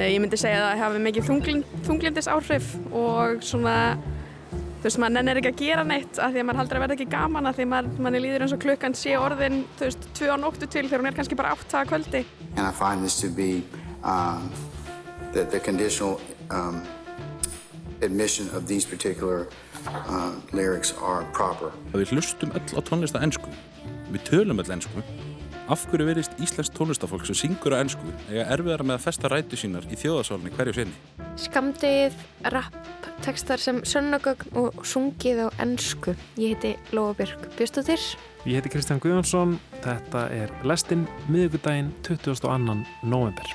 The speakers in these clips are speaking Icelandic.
Ég myndi segja að það hafi mikið þunglind, þunglindis áhrif og svona, þú veist, maður nennir ekki að gera neitt af því að maður haldur að verða ekki gaman af því að manni líður eins og klukkan sé orðin, þú veist, tvö á nóttu til þegar hún er kannski bara átt að kvöldi. And I find this to be um, the, the conditional um, admission of these particular uh, lyrics are proper. Við hlustum öll á tónlist á ennsku. Við tölum öll ennsku. Af hverju verist Íslands tónlistafólk sem syngur á ennsku eiga erfiðara með að festa rætu sínar í þjóðasálni hverju sinni? Skamdið, rap, tekstar sem sönnagögn og sungið á ennsku. Ég heiti Lóa Björg Bjöstóttir. Ég heiti Kristján Guðjónsson. Þetta er Lestinn miðugudaginn 22. november.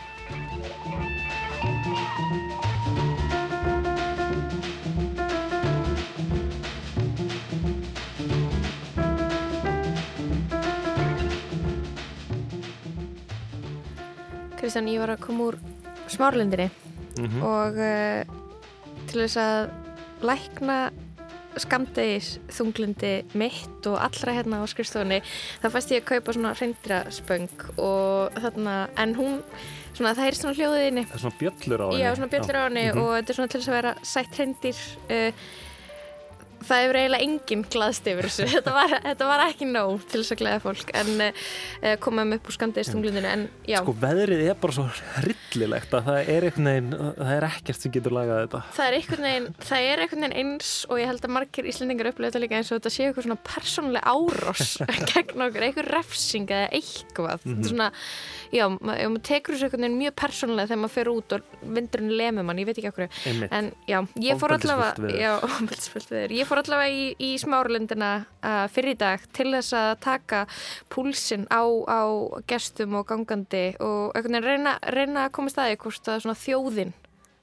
Kristján, ég var að koma úr smárlundinni Mm og uh, til þess að lækna skamdegis þunglundi mitt og allra hérna á skrifstofunni þá fæst ég að kaupa svona reyndraspöng og þarna, en hún svona það er svona hljóðinni Það er svona bjöllur á henni. Já, svona bjöllur á henni Mhm. og þetta er svona til þess að vera sætt reyndir uh, það hefur eiginlega enginn glaðst yfir þessu. Þetta var, þetta var ekki nóg til þess að glæða fólk en uh, komaðum upp úr skamdegistunglundinu en já, Sko veðrið er bara svo hryllilegt að það er einhvern veginn, það er ekkert sem getur lagað þetta. það er einhvern veginn það er einhvern veginn eins og ég held að margir íslendingar upplöðu þetta líka eins og þetta sé eitthvað svona persónlega árás gegn okkur, eitthvað refsing eða eitthvað. Þetta er svona, já, ef maður tekur þessu einhvern veginn mjög persónlega þegar maður fer út og vindurinn lemur mann, ég veit ekki okkur en já, ég fór allavega já, fór allavega í, í smáralundina uh, fyrir í dag til þess að taka púlsinn á, á gestum og gangandi og reyna, reyna að koma staði hvort að svona þjóðin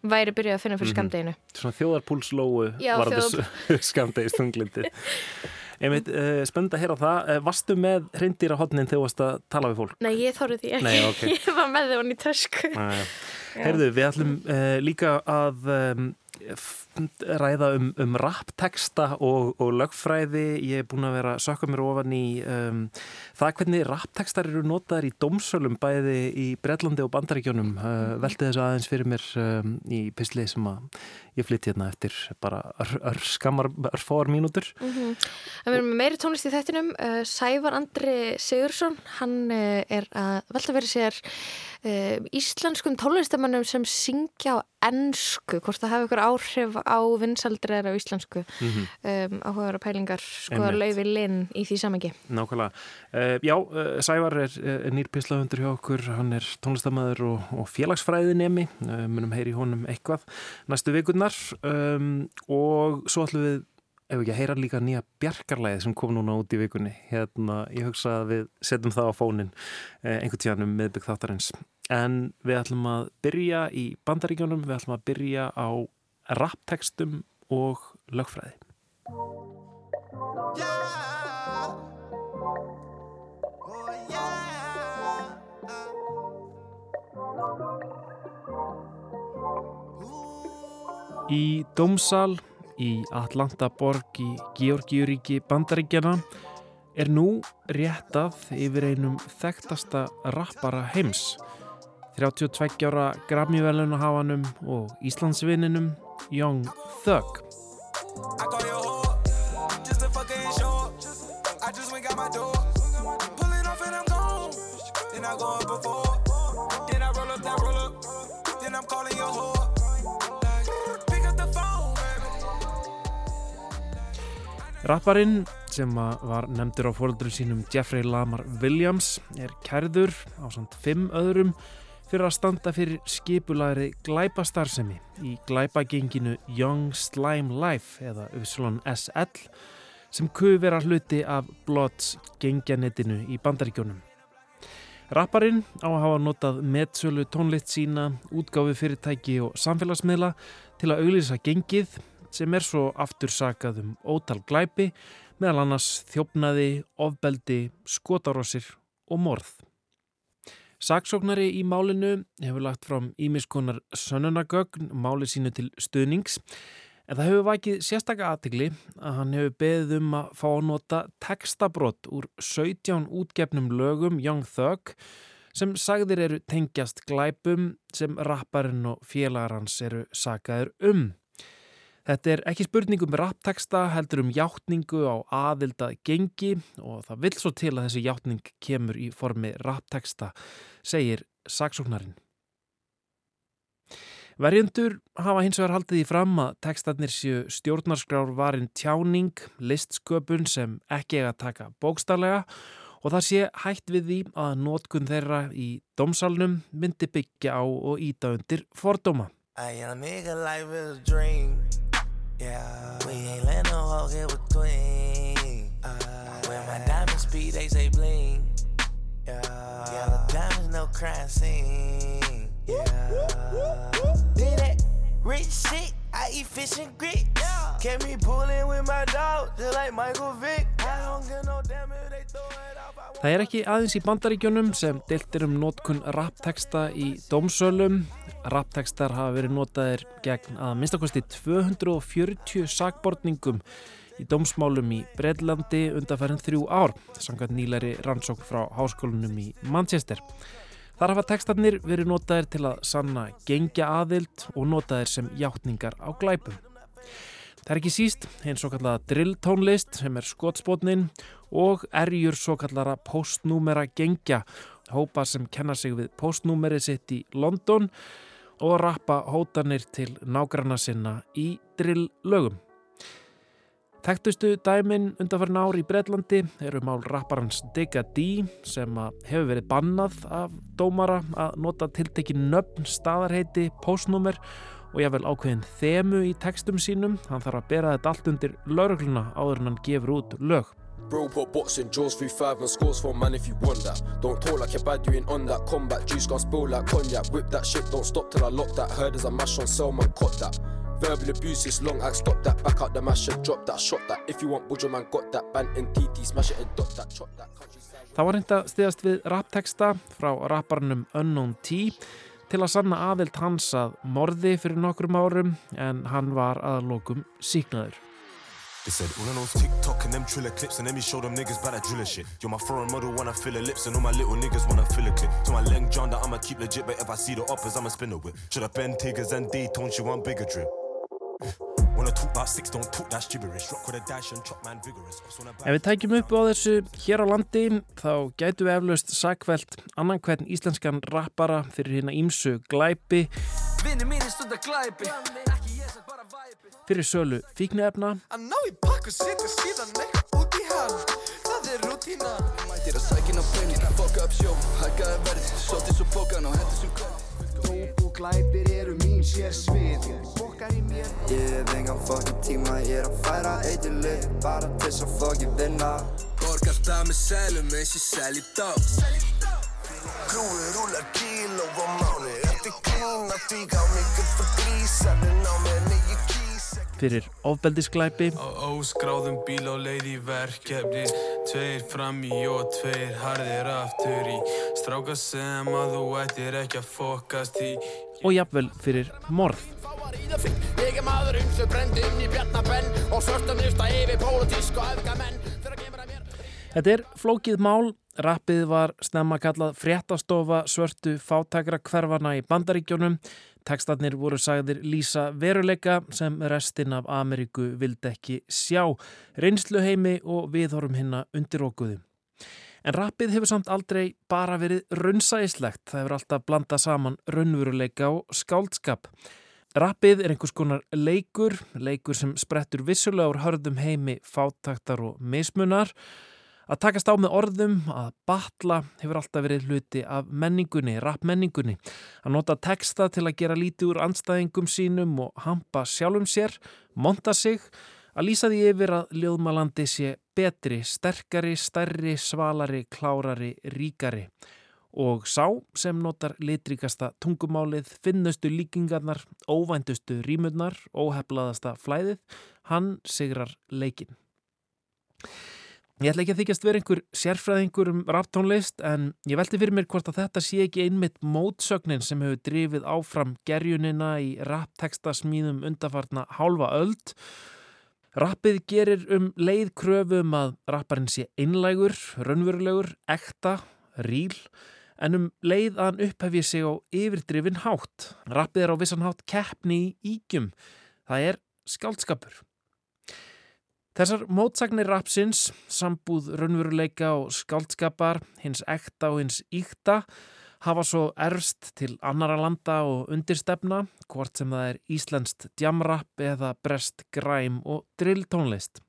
væri byrjað að finna fyrir Mhm. skamdeginu Svona þjóðarpúlslóu var þjóðar- þetta skamdegist þunglindi. Einmitt, uh, spönda hér á það. Uh, varstu með hreindir á hodnin þegar þú varst að tala við fólk? Nei, ég þorði því ekki Nei, ok. ég var með þau hann í tösku. Heyrðu, við ætlum uh, líka að um, ræða um, um rappteksta og, og lögfræði. Ég er búin að vera að sökka mér ofan í um, það hvernig rapptekstar eru notaðir í dómsölum bæði í Breitlandi og Bandaríkjónum. Uh, velti þessu aðeins fyrir mér um, í pisli sem að ég flytti hérna eftir bara skammar, örfáar mínútur. Það verður með meiri tónlist í þettinum uh, Sævar Andri Sigursson hann uh, er að velta verið sér uh, íslenskum tónlistamannum sem syngja á ennsku, hvort það hafi ykkur áhrif á vinsaldrir á íslensku Mhm. um, áhugaður og pælingar skoða laufi linn í því samengi Nákvæmlega. Uh, já, uh, Sævar er, er nýr pislahundur hjá okkur, hann er tónlistamæður og, og félagsfræðinemi, uh, munum heyri honum eitthvað næstu vikurnar um, og svo ætlum við, ef ekki að heyra líka nýja bjarkarlæði sem kom núna út í vikunni. Hérna, ég hugsa að við setjum það á fónin einhvern tíðan um miðbygg þáttarins. En við ætlum að byrja í bandaríkjónum, við ætlum að byrja á rapptekstum og lögfræði. Í Dómsal í Atlanta borg í Georgiuríki Bandaríkjana er nú réttað yfir einum þekktasta rappara heims. 32 ára Grammy-velunahafanum og Íslandsvinninum Young Thug. Rapparinn sem var nefndur á fóröldur sínum Jeffrey Lamar Williams er kærður á samt fimm öðrum fyrir að standa fyrir skipulagri glæpastarfsemi í glæpagenginu Young Slime Life eða YSL sem kufera hluti af Bloods gengjanettinu í bandaríkjónum. Rapparinn á að hafa notað metsölu tónlitt sína, útgáfi fyrirtæki og samfélagsmiðla til að auglýsa gengið sem er svo aftur sakað um ótal glæpi meðal annars þjófnaði, ofbeldi, skotarossir og morð. Saksóknari í málinu hefur lagt fram ímiskonar sönnunagögn máli sínu til stuðnings en það hefur vakið sérstaka aðtigli að hann hefur beðið um að fá að nota textabrott úr 17 útgefnum lögum Young Thug sem sagðir eru tengjast glæpum sem rapparinn og félagar hans eru sagaður um. Þetta er ekki spurning um rappteksta, heldur um hjáttningu á aðilda gengi og það vil svo til að þessi hjáttning kemur í formi rappteksta, segir saksóknarinn. Verjendur hafa hins vegar haldið í fram að tekstarnir séu stjórnarskrár varin tjáning, listsköpun sem ekki eiga að taka bókstarlega og það sé hægt við því að nótkun þeirra í domsalnum myndi byggja á og íta undir fordóma. I am nigga life is a dream. Yeah, we ain't let no hoe get between. Uh, when my diamonds speed, they say bling. Yeah, yeah, the diamonds no crime scene. Yeah, did that rich shit. I eat fish and grits. Kept me pulling with my dog, just like Michael Vick. I don't get no damn if they throw it off. Það er ekki aðeins í bandaríkjunum sem deltir um nótkun rappteksta í dómsölum. Rapptekstar hafa verið notaðir gegn að minnstakosti 240 sakbortningum í dómsmálum í Bredlandi undanfærin þrjú ár, samkvæmt nýlæri rannsókn frá háskólanum í Manchester. Þar hafa tekstarnir verið notaðir til að sanna gengja aðild og notaðir sem hjáttningar á glæpum. Það er ekki síst eins svo kallega drilltónlist sem er skotspotnin og erjur svo kallara postnúmera gengja, hópa sem kenna sig við postnúmerið sitt í London og rappa hótanir til nágranna sinna í drilllögum. Þekktustu dæmin undanfærin ár í Breitlandi eru mál rapparans Digga D sem hefur verið bannað af dómara að nota tiltekin nöfn, staðarheiti, postnúmer og jáfnvel ákveðin þemu í textum sínum. Hann þarf að bera þetta allt undir laurugluna áður en hann gefur út lög. Bro put boxing jaws through five and scores for man if you want that. Don't talk like you're bad, you ain't on that. Combat juice gon' spill like cognac. Whip that shit, don't stop till I lock that. Heard as a mash on sell, man, cut that. Verbal abuse is long act, stop that. Back out the mash and drop that, shot that. If you want budger, man, got that. Band and TT, smash it and dot that, chop that. Það var reynda stiðast við rapteksta frá rapparnum Unknown T til að sanna aðild hans að morði fyrir nokkrum árum en hann var aðlokum síknaður. They said all of those TikTok and them triller clips and then me show them niggas about that driller shit. You're my foreign model wanna fill her lips and all my little niggas wanna fill a clip. So my leg John that I'ma keep legit, but if I see the uppers, I'ma spin a whip. Should I bend tigers and Dayton, she want bigger drip. Wanna talk about six, don't talk that gibberish. Rock with a dash and chop man vigorous. Ops wanna Ef við tækjum upp á þessu hér á landi þá gætu við eflaust sakvelt annan hvern íslenskan rappara fyrir hérna ímsu glæpi. Fyrir sölu fíknefna Það er rútína. Mætir að sækina pening, fuck up sjó Hækkaði verð, sótti svo pókan og hendur sem kom Dóp og glæpir eru mín sér svið. Bokkar í mér. Ég hef engan fucking tíma, ég er að færa eitthili Bara til þess að fucking vinna. Borgar það með selum eins og sel í dag. Krúi rúlar kíló á mánu Eftir klín að fíka á mig fyrir ofbeldisglæpi óskráðum bíl á leið í verkefni Tveir fram í og tveir harðir aftur í Stráka sem að þú ættir ekki að fokast í og jafnvel fyrir morð. Er Þetta er flókið mál. Rappið var snemma kallað fréttastofa svörtu fátækra hverfana í bandaríkjónum. Tekstarnir voru sagðir lýsa veruleika sem restin af Ameríku vildi ekki sjá, reynsluheimi og viðhorum hinna undirókuðu. En rappið hefur samt aldrei bara verið raunsæislegt. Það hefur alltaf blandað saman raunveruleika og skáldskap. Rappið er einhvers konar leikur, leikur sem sprettur vissulega úr hörðum heimi fátaktar og mismunar. Að takast á með orðum, að batla hefur alltaf verið hluti af menningunni, rappmenningunni. Að nota texta til að gera lítið úr anstæðingum sínum og hampa sjálfum sér, monta sig, að lýsa því yfir að ljóðmalandi sé betri, sterkari, stærri, svalari, klárari, ríkari. Og sá sem notar litrikasta tungumálið, finnustu líkingarnar, óvæntustu rímurnar, óheflaðasta flæðið, hann sigrar leikin. Ég ætla ekki að þykjast vera einhver sérfræðingur um raptónlist en ég velti fyrir mér hvort að þetta sé ekki einmitt mótsögnin sem hefur drifið áfram gerjunina í raptekstasmíðum undarfarna hálfa öld. Rappið gerir um leið kröfu um að rapparinn sé einlægur, raunverulegur, ekta, ríl en um leið að hann upphefji sig á yfirdrifin hátt. Rappið er á vissan hátt keppni í ígjum. Það er skáldskapur. Þessar mótsagnir rapsins, sambúð raunveruleika og skáldskapar, hins ekta og hins íkta, hafa svo erfst til annara landa og undirstefna, hvort sem það er íslenskt djamrapp eða brest græm og drilltónlist.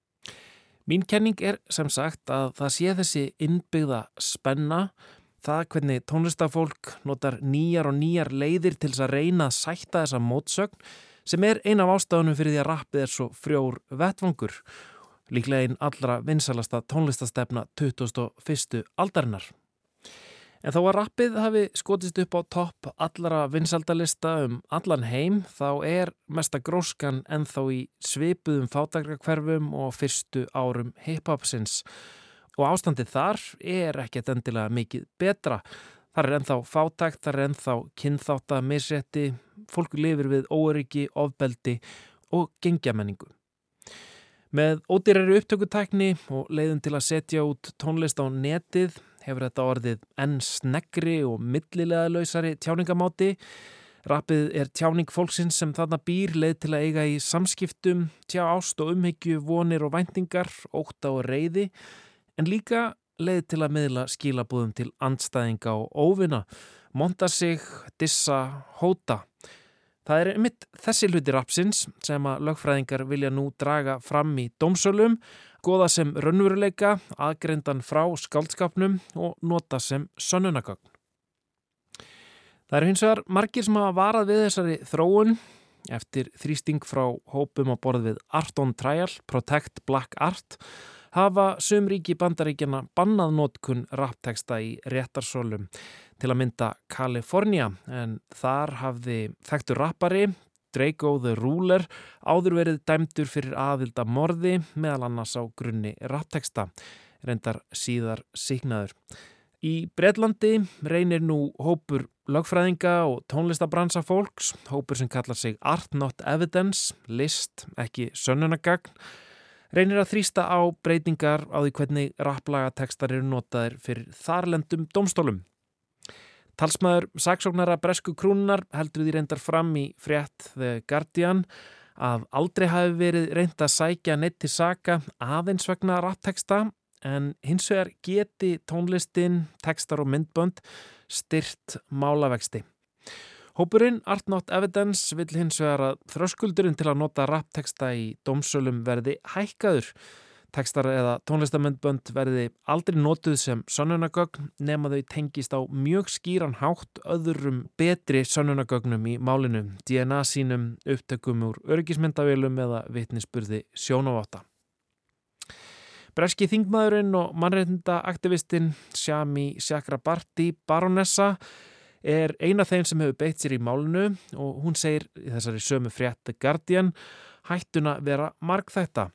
Mín kenning er sem sagt að það sé þessi innbyggða spenna, það hvernig tónlistafólk notar nýjar og nýjar leiðir til þess að reyna að sætta þessa mótsögn sem er ein af ástafunum fyrir því að rappið er svo frjór vettvangur, líklega einn allra vinsalasta tónlistastefna 2001. aldarinnar. En þó að rappið hafi skotist upp á topp allara vinsaldalista um allan heim þá er mesta gróskan ennþá í svipuðum fátakrakverfum og fyrstu árum hip-hopsins og ástandið þar er ekkert endilega mikið betra. Þar er ennþá fátakt, þar er ennþá kynþátt að misrétti, fólku lifir við óryggi, ofbeldi og gengjamenningu. Með ódýrari upptökutækni og leiðin til að setja út tónlist á netið hefur þetta orðið enn snegri og millilega lausari tjáningamáti. Rappið er tjáning fólksins sem þarna býr leið til að eiga í samskiptum, tjá ást og umhyggju, vonir og væntingar, óta og reyði, en líka leið til að miðla skilabúðum til andstæðinga og óvina, monta sig, dissa, hóta. Það er mitt þessi hluti rapsins sem að lögfræðingar vilja nú draga fram í dómsölum, goða sem raunveruleika, aðgrendan frá skaldskapnum og nota sem sönnunagögn. Það eru hins vegar margir sem hafa varað við þessari þróun eftir þrýsting frá hópum á borð við Art on Trial, Protect Black Art, hafa sumríki bandaríkjana bannað nótkun rappteksta í réttarsólum til að mynda Kalifornia en þar hafði þekktur rappari Draco the Ruler áður verið dæmdur fyrir aðvilda morði meðal annars á grunni rappteksta, reyndar síðar signaður. Í Breitlandi reynir nú hópur lögfræðinga og tónlistabransa fólks, hópur sem kallar sig Art Not Evidence, list, ekki sönnunagagn, reynir að þrýsta á breytingar á því hvernig rapplagatekstar eru notaðir fyrir þarlendum domstólum. Talsmaður saksóknara Bresku Krúnar heldur því reyndar fram í frétt The Guardian að aldrei hafi verið reynd að sækja neitt til saka aðeins vegna rappteksta en hins vegar geti tónlistin, tekstar og myndbönd styrt málavexti. Hópurinn Art Not Evidence vil hins vegar að þröskuldurinn til að nota rappteksta í dómsölum verði hækkaður. Tekstar eða tónlistamöndbönd verði aldrei notuð sem sönnunagögn nema þau tengist á mjög skýran hátt öðrum betri sönnunagögnum í málinu, DNA sínum, upptökum úr örgismyndavélum eða vitnisspurði sjónaváta. Breski þingmaðurinn og mannreitndaaktivistinn Shami Chakrabarti Baronessa er eina þeim sem hefur beitt sér í málinu og hún segir í þessari sömu frétt The Guardian hættuna vera markþætta.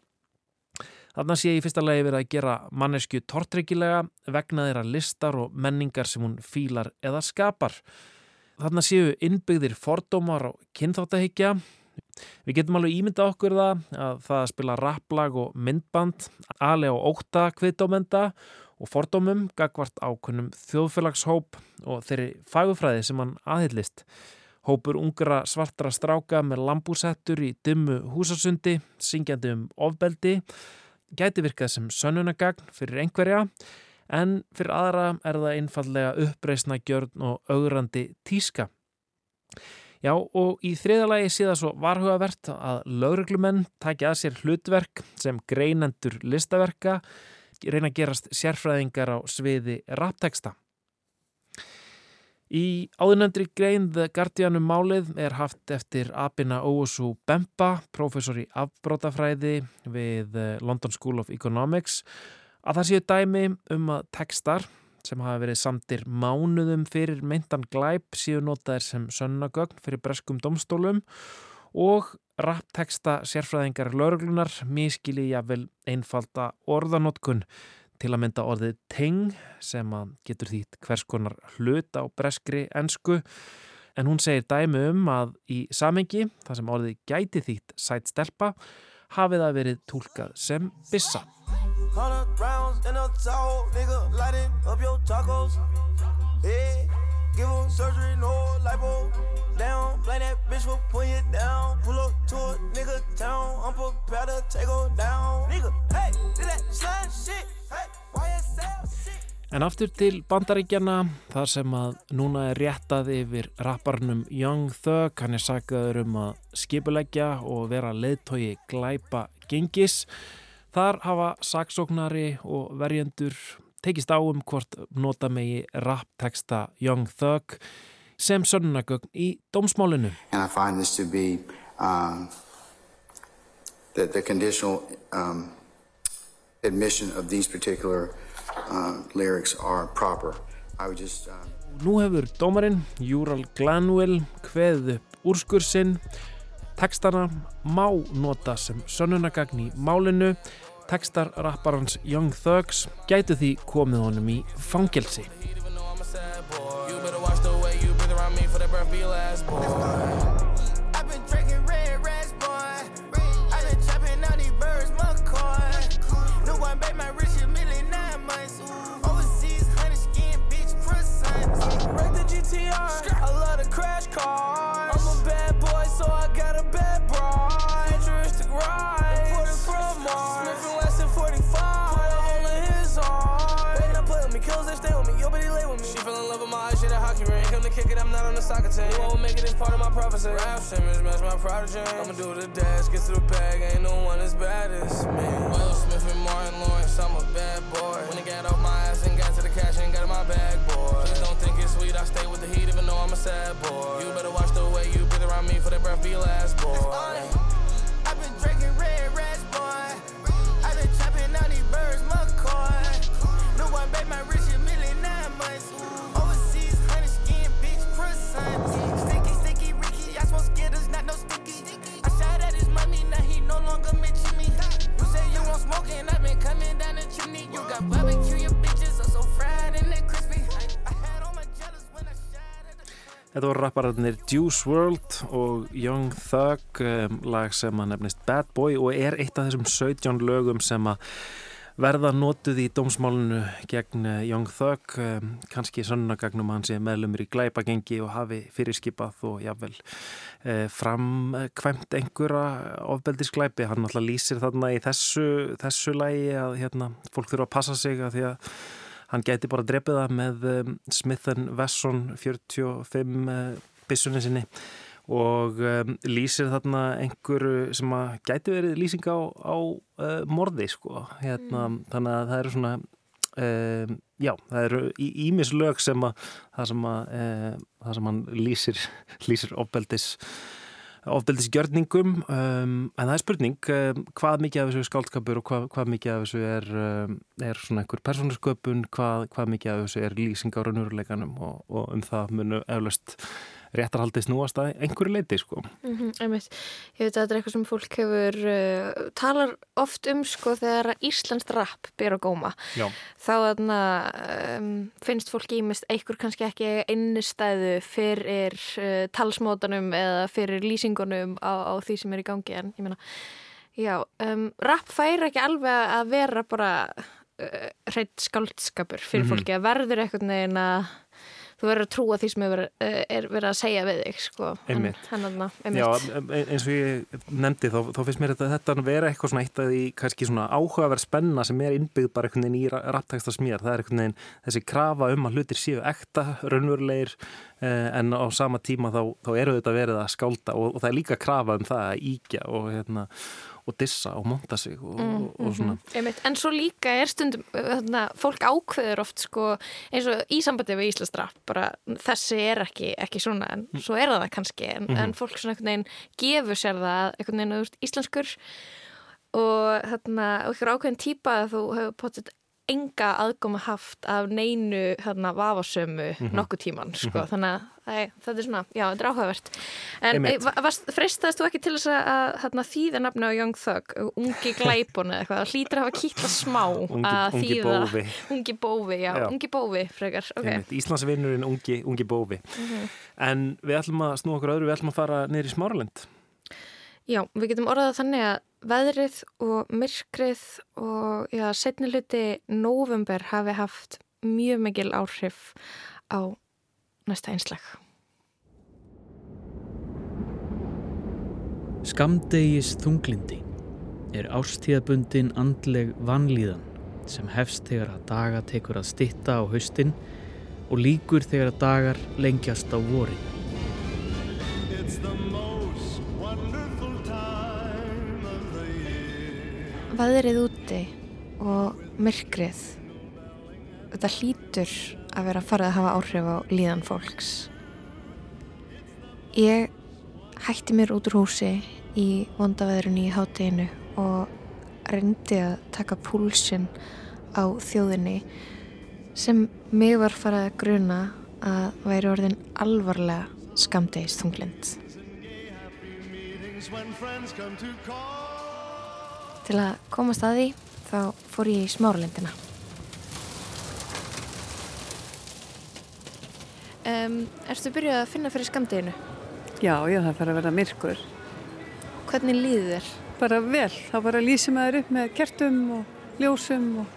Þannig sé ég í fyrsta lagi verið að gera mannesku tortryggilega vegna þeirra listar og menningar sem hún fílar eða skapar. Þannig séu innbyggðir fordómar og kynþáttahyggja. Við getum alveg ímynda okkur það að það að spila rapplag og myndband, ali á óta kviðdómenda og fordómum gagvart ákunnum þjóðfélagshóp og þeirri fagufræði sem hann aðhyllist. Hópur ungra svartra stráka með lambúsettur í dimmu húsasundi, syngjandi um ofbeldi, gæti virkað sem sönnunagagn fyrir einhverja en fyrir aðra er það einfallega uppreysna gjörn og augrandi tíska. Já og í þriðalagi sé það svo varhugavert að lögreglumenn takja að sér hlutverk sem greinendur listaverka reyna að gerast sérfræðingar á sviði rapteksta. Í áðunendri grein The Guardianum málið er haft eftir Abina Ousu Bemba, professor í afbrótafræði við London School of Economics, að það séu dæmi um að tekstar sem hafa verið samtir mánuðum fyrir meintan glæp séu notaðir sem sönnagögn fyrir breskum domstólum og rappteksta sérfræðingar lauruglunar miskili jável einfalda orðanótkun til að mynda orðið ting sem að getur þýtt hvers konar hlut á breskri ensku. En hún segir dæmi um að í samengi þar sem orðið gæti þýtt sætt stelpa hafi það verið tólkað sem bissa En aftur til bandaríkjana, þar sem að núna er réttað yfir rapparnum Young Thug, hann er sagðaður um að skipuleggja og vera leiðtogi glæpa gengis. Þar hafa saksóknari og verjendur tekist á um hvort nota megi rappteksta Young Thug sem sönnunagögn í dómsmálinu. And I find this to be um, that the conditional um, admission of these particular lyrics are proper. I would just. Um, Nú hefur dómarinn Júral Glanwell kveðið upp úrskursinn. Tekstana má nota sem sönnunagagn í málinu. Tekstar rapparans Young Thugs gætu því komið honum í fangelsi. Kick it, I'm not on the soccer team. You won't make it, it's part of my prophecy. Rap Simmons, match my prodigy. I'ma do the dash, get to the bag, ain't no one as bad as me. Will Smith and Martin Lawrence, I'm a bad boy. When he got off my Þetta voru rappararnir Juice WRLD og Young Thug, um, lag sem að nefnist Bad Boy og er eitt af þessum 17 lögum sem að verða notuð í dómsmálunu gegn eh, Young Thug, um, kannski sönnagagnum hann sé meðlumur í glæpagengi og hafi fyrirskipað og jáfnvel eh, framkvæmt einhverja ofbeldisglæpi. Hann alltaf lýsir þarna í þessu, þessu lægi að hérna, fólk þurfa að passa sig að því að hann gæti bara drefið það með um, Smith Wesson 45 uh, bissunni sinni. Og um, lýsir þarna einhverju sem að gæti verið lýsing á, á uh, morði sko. Hérna, þannig að það eru svona um, já, það eru ímis lög sem að það sem að uh, það sem hann lýsir lýsir ofbeldis ofbeldisgjörningum um, en það er spurning um, hvað mikið af þessu er skáldskapur og hvað, hvað mikið af þessu er, um, er svona einhver persónasköpun, hvað, hvað mikið af þessu er lýsing á raunveruleikanum og, og um það munu eflaust réttarhaldið snúast að einhverju leiti sko. Mm -hmm. Ég veit að þetta er eitthvað sem fólk hefur uh, talar oft um sko þegar Íslands rap ber á góma. Já. Þá þarna um, finnst fólk ímest einhver kannski ekki einnistæðu fyrir uh, talsmótanum eða fyrir lýsingunum á, á því sem er í gangi en ég meina, já, um, rap fær ekki alveg að vera bara uh, hreitt skáldskapur fyrir Mhm. fólki að verður eitthvað neginn að þú verður að trúa því sem er, verið- eh, er að segja við þig sko. Einmitt. En, hann, Já, einmitt. eins og ég nefndi þá, þá finnst mér þetta, þetta vera eitthvað svona eitt af því kannski svona áhugaverð spenna sem er innbyggð bara einhvern veginn í rappteksta smér það er einhvern veginn þessi krafa um að hlutir séu ekta, raunverulegir eh, en á sama tíma þá, þá eru þetta verið að skálda og, og það er líka krafa um það að íkja og, hérna, og dissa og monta sig og, og, og svona Mhm. En svo líka er stundum þarna, fólk ákveður oft sko, eins og í sambandi við Íslandsdrapp bara þessi er ekki, ekki svona en svo er það kannski en, Mhm. en fólk svona einhvern veginn gefur sér það einhvern veginn að þú ert íslenskur og þarna og ykkur ákveðin típa að þú hefur potið enga aðgóma haft af neinu þarna vafasömu Mhm. nokkuð tíman sko. Mhm. þannig að þetta er svona, já, þetta er áhugavert en e, varst, freistaðist þú ekki til þess að þarna, þýða nafni á Young Thug ungi glæpun eða eitthvað, það hlýtur að hafa kýtla smá Ungi- að ungi þýða bófi. ungi bófi, já, Já. ungi bófi frekar, ok Einmitt, Íslandsvinnurinn ungi, ungi bófi Mhm. en við ætlum að snúa okkur öðru við ætlum að fara í Smáralind Já, við getum orðað þannig að veðrið og myrkrið og já, setni hluti november hafi haft mjög mikil áhrif á næsta einslag. Skamdegis þunglindi er ástíðabundin andleg vanlíðan sem hefst þegar að daga tekur að stitta á haustin og líkur þegar að dagar lengjast á vorin. Veðrið úti og myrkrið, þetta hlýtur að vera fara að hafa áhrif á líðan fólks. Ég hætti mér út úr húsi í vondaveðrunni í hátteginu og reyndi að taka púlsinn á þjóðinni sem mig var farið að gruna að væri orðin alvarlega skamdegist þunglind. Til að komast að því þá fór ég í smáralindina. Um, erstu byrjuð að finna fyrir skamdeginu? Já, já, það fara að verða myrkur. Hvernig líður þér? Bara vel, þá bara lýsum maður upp með kertum og ljósum og...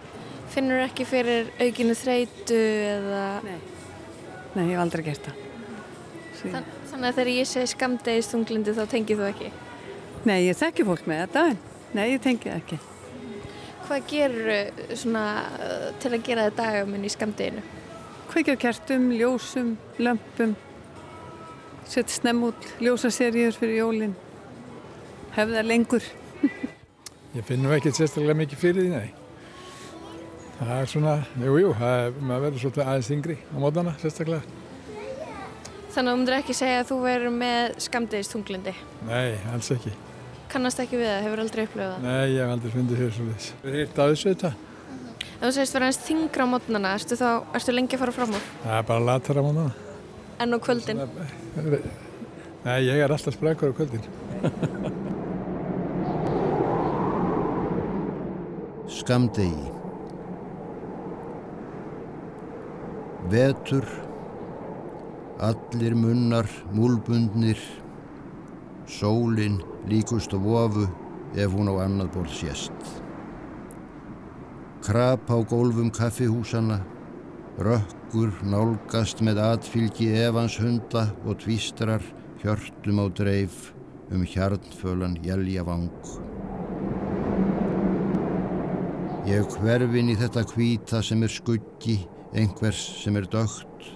Finnur ekki fyrir aukinu þreitu eða... Nei. Nei, ég hef aldrei gert það. Þann, þannig að þegar ég segi skamdegist þunglindi þá tengið þú ekki? Nei, ég þekki fólk með þetta, en nei, ég tengi það ekki. Hvað gerur svona uh, til að gera þetta dagamun í skamdeginu? Kveikja kertum, ljósum, lömpum, setja snemm út ljósaseríur fyrir jólinn, hefða lengur. Ég finnum ekki sérstaklega mikið fyrir því, nei. Það er svona, jú, jú, það maður verður svolítið aðeins yngri á mótana, sérstaklega. Þannig að þú myndir ekki segja að þú verður með skamdegist þunglindi? Nei, alls ekki. Kannast ekki við það, hefur aldrei upplöfað það? Nei, ég hef aldrei fundið fyrir svolítið. Við erum hirt á þessu þetta. Ef þú segist verður aðeins þingra á mótnana, ertu þá, ertu lengi að fara fram úr? Það er bara latar á mótana. En á kvöldin? Nei, ég er alltaf sprekur á kvöldin. Skamdegi Vetur Allir munnar múlbundnir Sólin líkust á vofu ef hún á annað borð sést. Krap á gólfum kaffihúsana, rökkur nálgast með atfylgi evans hunda og tvístrar hjörtum á dreif um hjarnfölan jæljavang. Ég hverfin í þetta kvíta sem er skuggi, einhvers sem er dögt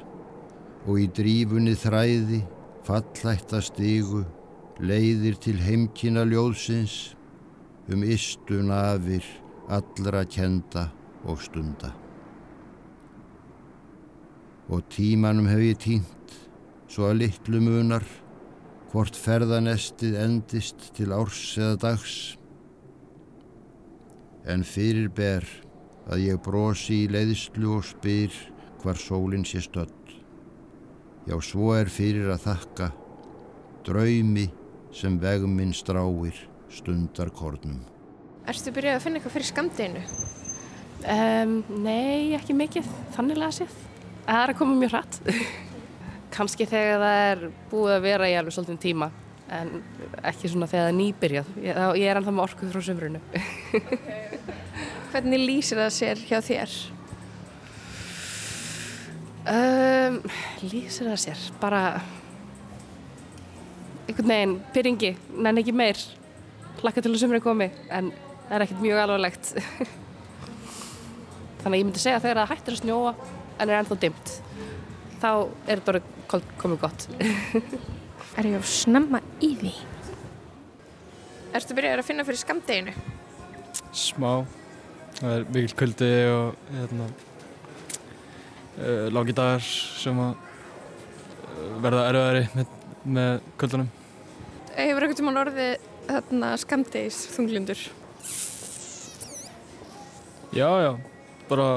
og í drífunni þræði, fallætta stigu, leiðir til heimkina ljóðsins um istu nafir allra kenda og stunda. Og tímanum hef ég tínt, svo að litlu munar, hvort ferðanestið endist til árs eða dags. En fyrir ber að ég brosi í leiðslu og spyr hvar sólinn sé stödd. Já, svo er fyrir að þakka draumi sem vegminn stráir stundar kornum. Erstu byrjað að finna eitthvað fyrir skamdeginu? Um, nei, ekki mikið, þannilega séð. Það er að koma mjög hratt. Kanski þegar það er búið að vera í alveg svolítið tíma, en ekki svona þegar það er nýbyrjað. Ég, ég er ennþá með orkuð frá sömrunu. Hvernig lýsir það sér hjá þér? Um, lýsir það sér, bara einhvern veginn, pyrringi, nenn ekki meir. Hlakka til að sömrun komi, en það er ekkert mjög alvarlegt. Þannig að ég myndi segja að þegar það hættir að snjóa en er ennþá dimmt, þá er þetta orðið komið gott. er ég að snemma í því? Erstu byrjað að finna fyrir skamdeginu? Smá. Það er mikil kuldi og hérna, uh, langi dagar sem að uh, verða erfiðari með, með kuldunum. Hefur um hann orðið þarna skamdegis þunglindur? Já, já. Bara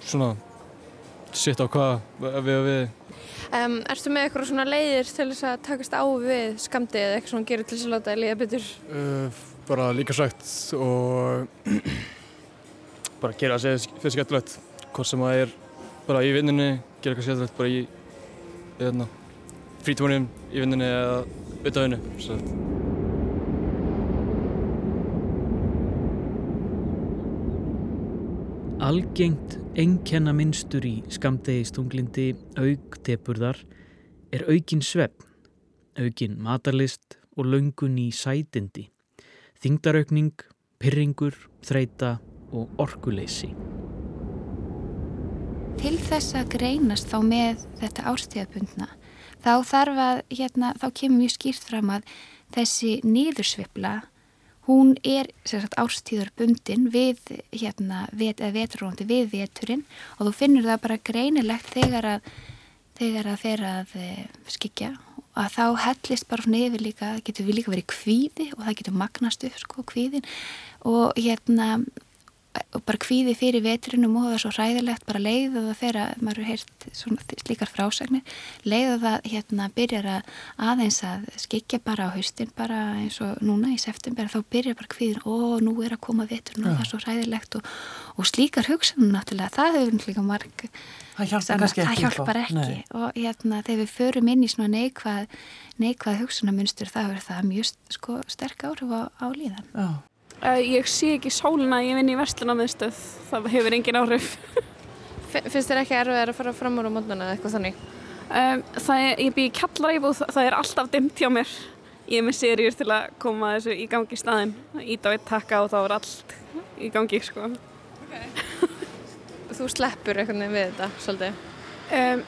svona sitt á hvað við og við. Um, erstu með eitthvað svona leiðir til þess að takast á við skamdegi eða eitthvað svona gerir til þess að láta það líða betur? Uh, bara líka sagt og bara gera það sér fyrir skemmtilegt. Hvort sem það er bara í vinninni, gera eitthvað skemmtilegt bara í, í hérna, frítónum í vinninni eða auðvitað vinnu. algengt einkenna minnstur í skamdegistунglindi auk depurðar er aukin svefn, aukin matarlist og löngun í sætindi, þingdaraukning, pyrringur, þreita og orkuleysi. Til þess að greinast þá með þetta árstíðabundna þá þarf að, hérna, þá kemur mjög skýrt fram að þessi nýðursvipla hún er sagt, árstíður bundin við, hérna, vet, veturróndi við veturinn og þú finnur það bara greinilegt þegar að, þegar að þeirra að eh, skikja að þá hellist bara svona yfir líka, getur við líka verið kvíði og það getur magnast upp sko kvíðin og hérna og bara kvíði fyrir veturinnum og það er svo ræðilegt bara leiða það þegar maður er svona slíkar frásagnir leiða það hérna byrjar að aðeins að skikja bara á haustin bara eins og núna í september þá byrjar bara kvíðin og nú er að koma veturinn og það er svo ræðilegt og, og slíkar hugsanum náttúrulega það hefur náttúrulega marg það hjálpar ekki það hjálpar ekki. Nei. og hérna þegar við förum inn í svona neikvað neikvað hugsunamunstur það verður það mjög sko, sterk áhrif á, á líðan. Já Uh, ég sé ekki sólina, ég vinn í verslunarmiðstöð, það hefur engin áhrif. Finnst þér ekki erfið að fara fram úr á mótnana eða eitthvað þannig? Um, það er, ég býð kallaræbúð, það er alltaf dimt hjá mér. Ég er með serjur til að koma þessu í gangi í staðinn, ít á eitt takka og þá er allt í gangi, sko. Þú sleppur eitthvað við þetta, svolítið? Um,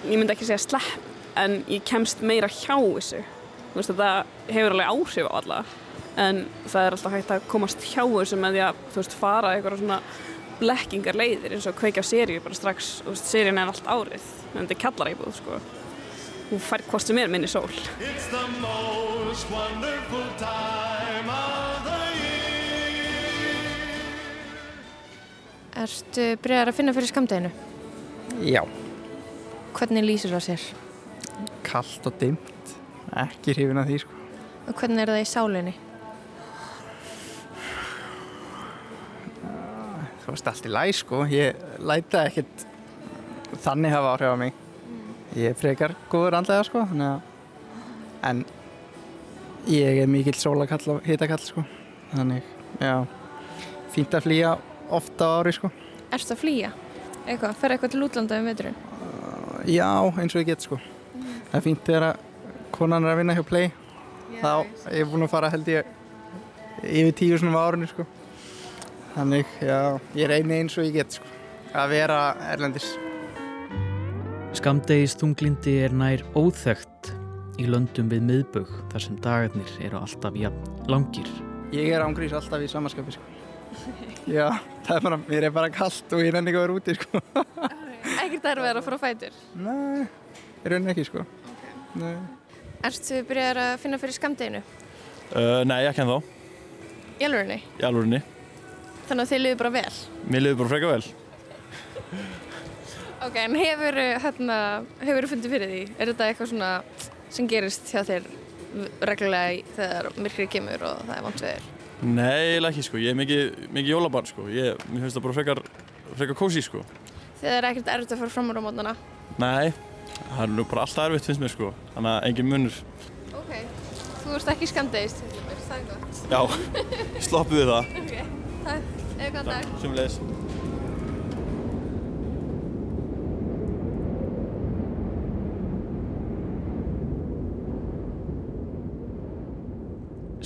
ég myndi ekki segja slepp, en ég kemst meira hjá þessu. Þú veist, það hefur alveg áhrif á alla en það er alltaf hægt að komast hjá þessu með því að þú veist fara eitthvað svona blekkingar leiðir eins og kveikja seríu bara strax, þú veist, seríun er allt árið en þetta er kallaræbúð, sko hún fær hvort sem er minni sól It's the most wonderful time of the Ertu byrjar að finna fyrir skamdeginu? Já, Hvernig lýsir það sér? kallt og dimmt, ekki hrifin að því sko. Og hvernig er það í sálinni? Þú veist allt í læg sko, ég læta ekkert þannig hafa áhrif á mig. Ég er frekar góður andlega sko, en ég er mikill sólakall og hitakall sko, þannig, já, fínt að flýja ofta ári sko. Erstu að flýja? Eitthvað, fer eitthvað til útlanda um veturinn? Já, eins og ég get sko. Það er fínt þegar konan er að vinna hjá Play. þá ég er búin að fara held ég yfir tíu svona á árinu sko. Þannig, já, ég reyni eins og ég get sko. Að vera erlendis. Skamdegis þunglindi er nær óþægt í löndum við miðbögg þar sem dagarnir eru alltaf jafn langir. Ég er ángrís alltaf í samanskapi sko. Já, það er bara, mér er bara kallt og ég nenni ekki að vera úti sko. Ekkert erfið að fara á fætur? Nei, ég raunin ekki sko. Nei. Erstu byrjar að finna fyrir skamdeginu? Uh, nei, ekki en þá, Í alvörinni? í alvörinni. Þannig að þið liður bara vel? Mér liður bara freka vel. Ok, en hefur, hérna, hefur fundið fyrir því? Er þetta eitthvað svona sem gerist hjá þér reglulega þegar myrkrið kemur og það er vant við þér? Nei, eiginlega ekki sko, ég er mikið, mikið jólabarn sko, ég, mér finnst það bara frekar, frekar kósi sko. Þegar er ekkert erfitt að fara fram úr á mótnana? Nei, það er nú bara alltaf erfitt finnst mér sko, þannig að engin munur. Ok, þú ert ekki skamdegist, það er gott. Já, sloppið við það. Ok, takk, eða góðan dag. Sumleis.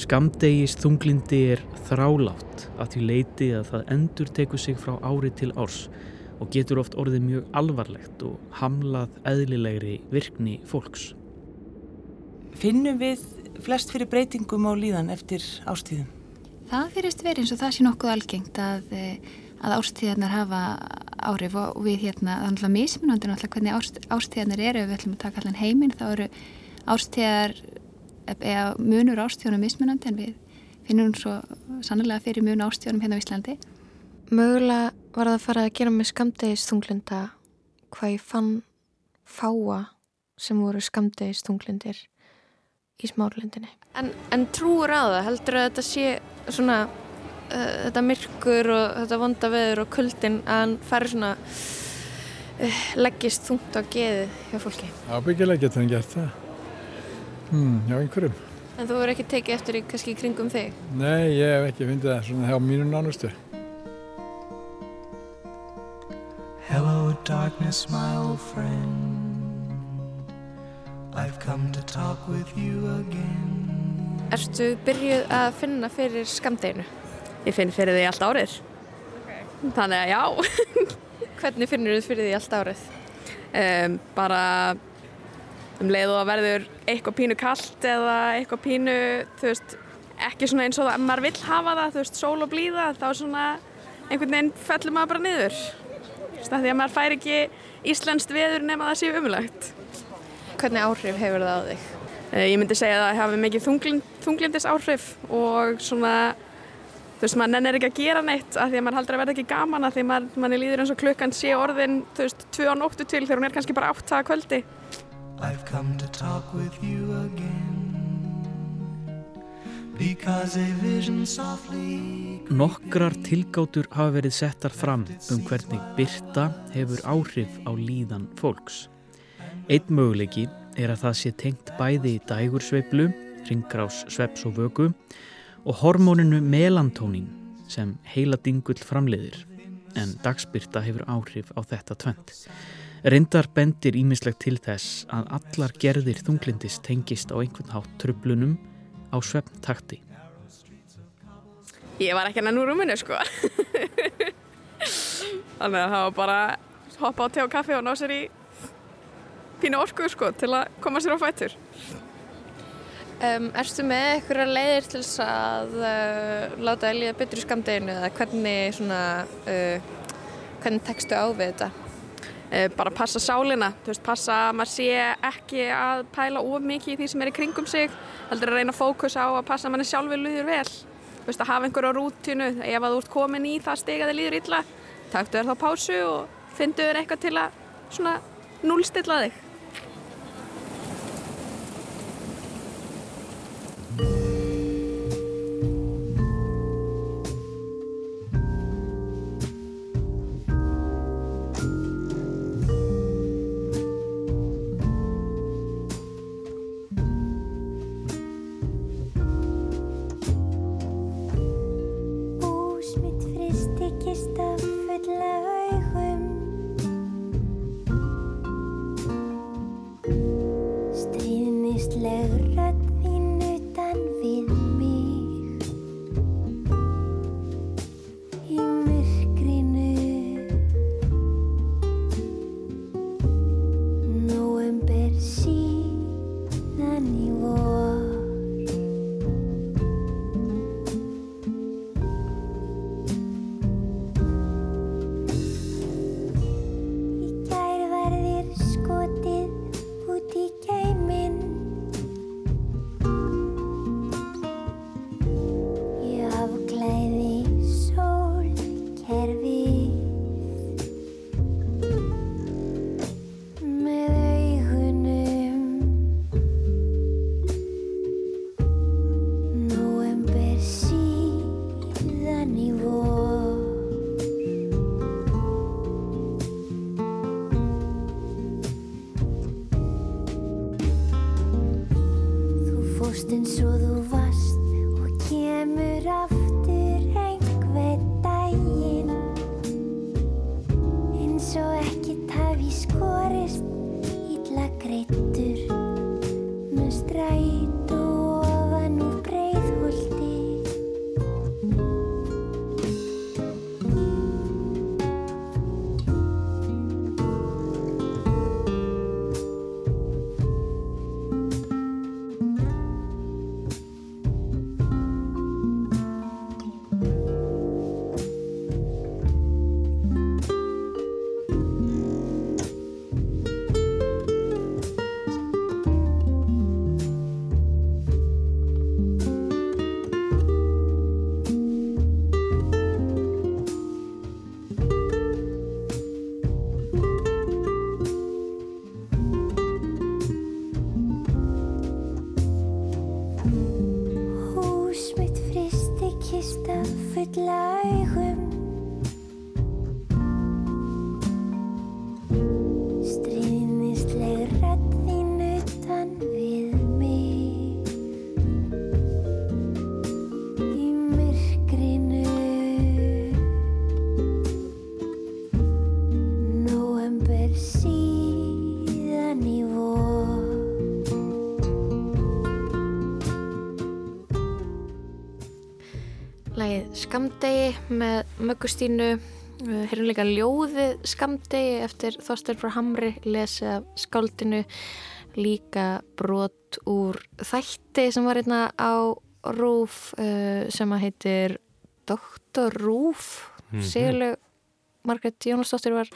Skamdegis þunglindi er þrálátt að því leiti að það endur tekur sig frá ári til árs og getur oft orðið mjög alvarlegt og hamlað eðlilegri virkni fólks. Finnum við flest fyrir breytingum á líðan eftir ástíðum? Það fyrirst verið eins og það sé nokkuð algengt að, eh, að ástíðarnar hafa áhrif og við hérna, það er náttúrulega mismunandi náttúrulega hvernig ást, ástíðarnar eru við ætlum að taka allan heiminn þá eru ástíðar eða munur ástíðunum mismunandi en við finnum svo sannlega fyrir mun ástíðunum hérna á Íslandi. Mögulega var það að fara að gera með skamdegis þunglinda hvað ég fann fáa sem voru skamdegis þunglindir í smárlindinni. En, en trúur á það, heldur að þetta sé svona uh, þetta myrkur og þetta vonda veður og kuldin að hann fari svona uh, leggist þungt á geðið hjá fólki. Ábyggilega getur hann gert það. Hmm, já, einhverjum. En þú verður ekki tekið eftir í kannski í kringum þig. Nei, ég hef ekki fyndið það svona hjá mínu nánustu. darkness, my old friend. Erstu byrjuð að finna fyrir skamdeginu? Ég finn fyrir því allt árið. Þannig að já. Hvernig finnur þú fyrir því allt árið? Um, bara um leið og að verður eitthvað pínu kallt eða eitthvað pínu, þú veist, ekki svona eins og það, maður vill hafa það, þú veist, sól og blíða, þá svona einhvern veginn fellur maður bara niður. Þú veist, af því að maður fær ekki íslenskt veður nema það séu umlagt. Hvernig áhrif hefur það á þig? Uh, ég myndi segja að það hafi mikið þunglind, þunglindis áhrif og svona, þú veist, maður nennir ekki að gera neitt af því að maður haldur að verða ekki gaman af því að maður, manni líður eins og klukkan sé orðin, þú veist, tvö á nóttu til þegar hún er kannski bara átt það kvöldi. I've come to talk with you again. Because a vision softly Nokkrar tilgátur hafa verið settar fram um hvernig byrta hefur áhrif á líðan fólks. Einn möguleiki er að það sé tengt bæði í dægursveiflu, ringgrás, sveps og vöku og hormóninu melantónin sem heila dingull framleiðir en dagsbyrta hefur áhrif á þetta tvent. Reyndar bendir ímislegt til þess að allar gerðir þunglindis tengist á einhvern hátt tröflunum á svefntakti. Ég var ekki hann úr rúminu sko. Þannig að það var bara hoppa á te og kaffi og ná sér í pínu orku sko til að koma sér á fættur. Um, erstu með eitthvað leiðir til þess að uh, láta að líða betur í skamdeginu eða hvernig svona, uh, hvernig tekstu á við þetta? Uh, bara passa sálina, þú veist, passa að maður sé ekki að pæla of mikið í því sem er í kringum sig, heldur að reyna að fókusa á að passa að manni sjálfur líður vel. Þú veist, að hafa einhverju á rútinu, ef að þú ert komin í það steg að þið líður illa, taktu þér þá pásu og fyndu þér eitthvað til að núlstilla þig. Kemur Skamdegi með Möggustínu Hér er líka ljóðið Skamdegi eftir Þorstur frá Hamri lesið af skáldinu líka brot úr þætti sem var hérna á Rúf uh, sem að heitir Doktor Rúf. Mhm. Sigurlaug Margrét Jónasdóttir var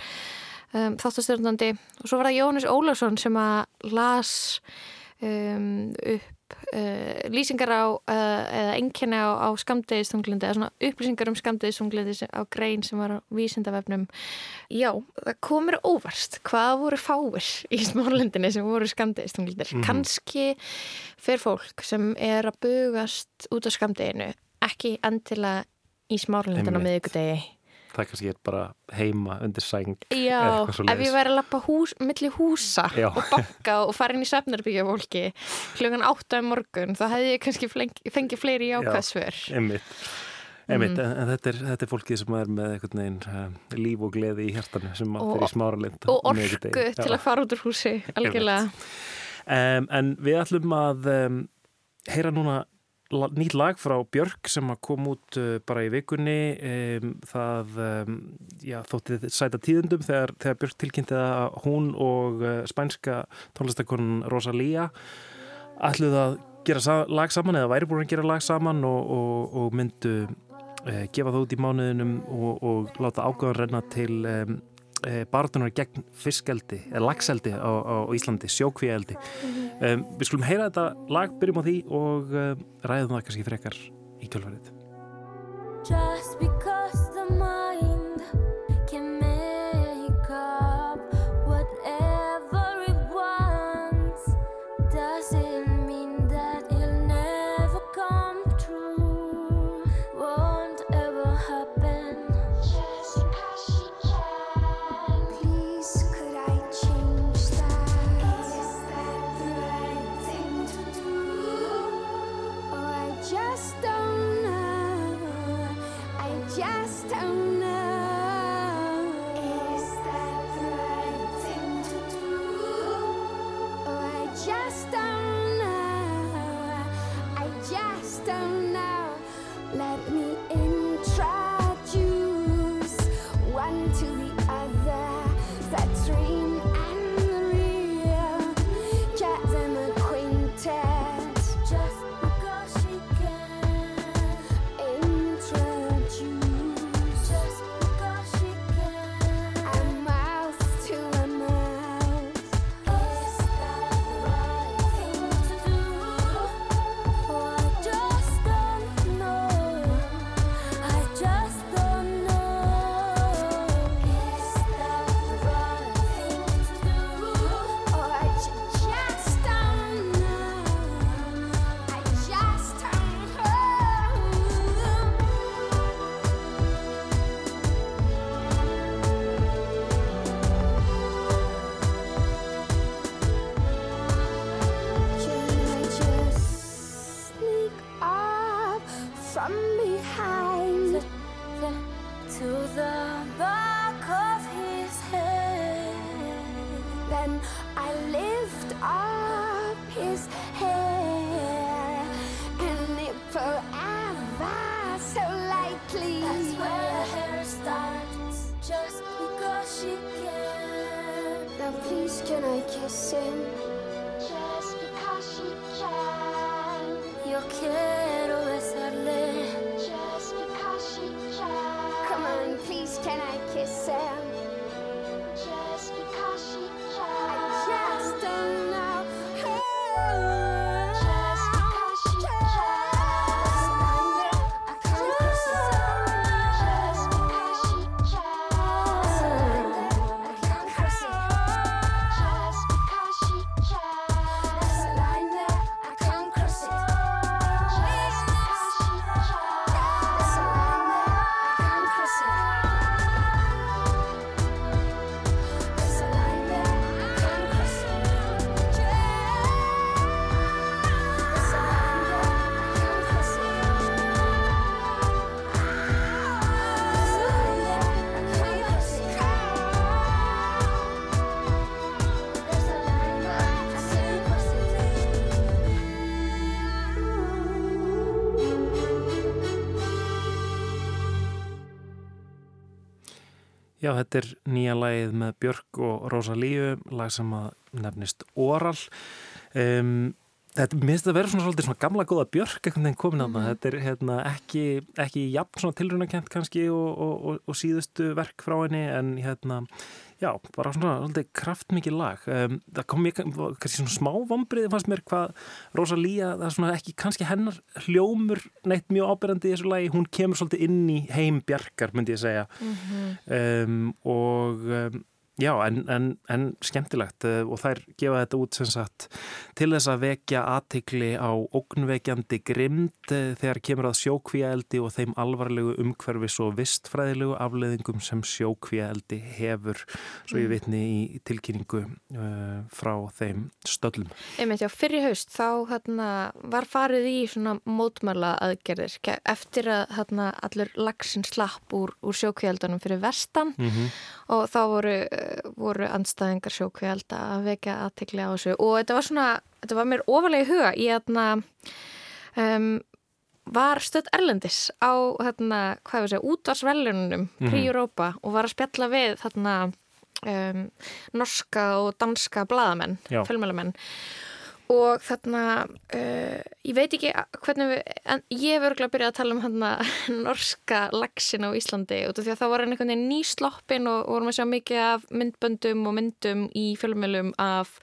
um, þáttastjórnandi. Og svo var það Jóhannes Ólafsson sem að las um, upp uh, lýsingar á uh, eða enginni á, á skamdegistunglindi eða svona upplýsingar um skamdegistunglindi á grein sem var á vísindavefnum Já, það komur óvarst hvað voru fáir í smálendinni sem voru skamdegistunglindar Mhm. kannski fer fólk sem er að bugast út á skamdeginu ekki endilega í smálendin á Einmitt. miðvikudegi Það kannski er bara heima undir sæng Já, ef ég væri að lappa hús, milli húsa Já. og banka og fara inn í svefnarbyggja fólki klukkan átta um morgun þá hefði ég kannski fengið fleiri jákvæðsvör Einmitt, Einmitt Mm. en, en þetta, er, þetta er fólkið sem er með einhvern veginn uh, líf og gleði í hjartanu sem að Og- fyrir smáralind og orku til að fara út úr húsi algjörlega. Um, En við ætlum að um, heyra núna nýtt lag frá Björk sem kom út uh, bara í vikunni um, það um, já, þótti sæta tíðundum þegar, þegar Björk tilkynnti að hún og uh, spænska tónlistakonin Rosalía ætluð að gera lag saman eða væri búin að gera lag saman og, og, og myndu uh, gefa það út í mánuðinum og, og láta ágöðan renna til uh, baratunar gegn fiskeldi eða lagseldi á, á Íslandi, sjókvíeldi um, Við skulum heyra þetta lag, byrjum á því og um, ræðum það kannski frekar í kjölfarið. Just because the mind can I kiss him? Já, þetta er nýja lagið með Björk og Rosalíu, lag sem að nefnist Oral. Um, þetta minnst að vera svona svolítið svona gamla góða Björk einhvern veginn komin að Mhm. það. Þetta er hérna, ekki, ekki jafn svona tilrunakent kannski og, og, og, og síðustu verk frá henni en hérna, já, bara svona svolítið kraftmikið lag. Um, það kom mér kannski svona smá vombrið fannst mér hvað Rosalía, það er svona ekki kannski hennar hljómur neitt mjög ábyrjandi í þessu lagi, hún kemur svolítið inn í heim Bjarkar, myndi ég segja Mhm. um, og um, já, en, en, en skemmtilegt uh, og þær gefa þetta út sem sagt til þess að vekja aðtikli á ógnvekjandi grimd uh, þegar kemur að sjókvíaeldi og þeim alvarlegu umhverfis og vistfræðilegu afleðingum sem sjókvíaeldi hefur svo ég Mm. vitni í tilkynningu uh, frá þeim stöllum. Einmitt, já, fyrir haust þá hérna, var farið í svona mótmæla aðgerðir eftir að hérna, allur lagsin slapp úr, úr sjókvíaldunum fyrir vestan Mhm. Og þá voru, eh, voru andstæðingar sjókvíalda að vekja aðtekli á þessu og þetta var svona, þetta var mér ofalega í huga í hérna um, var stödd Erlendis á hérna, hvað við segja, útvarsvelunum Mhm. Pri Europa og var að spjalla við hérna um, norska og danska blaðamenn, Já. Og þarna uh, ég veit ekki hvernig við en ég hef örgulega byrjað að tala um hana, norska lagsin á Íslandi út af því að þá var hann einhvern veginn nýsloppin og, og vorum að sjá mikið af myndböndum og myndum í fjölmjölum af